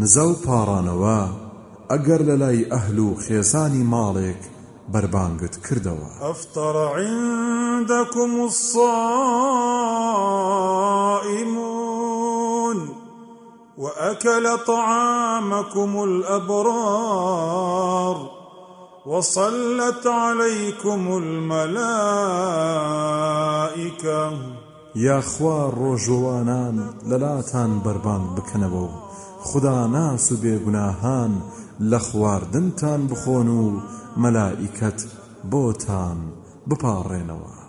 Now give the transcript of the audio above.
نزە و پاڕانەوە ئەگەر لە لای ئەهل بربانگت کردەوە. ئەفتەڕ عندكم الصائمون وأكل طعامكم الأبرار وصلت عليكم الملائكة. يا خوار ڕۆژۆوانان لەلاتان بربان بکەنەوە خدا ناس و بێگوناهان لە خواردنتان بخۆن و مەلائیکەت بۆتان بپاڕێنەوە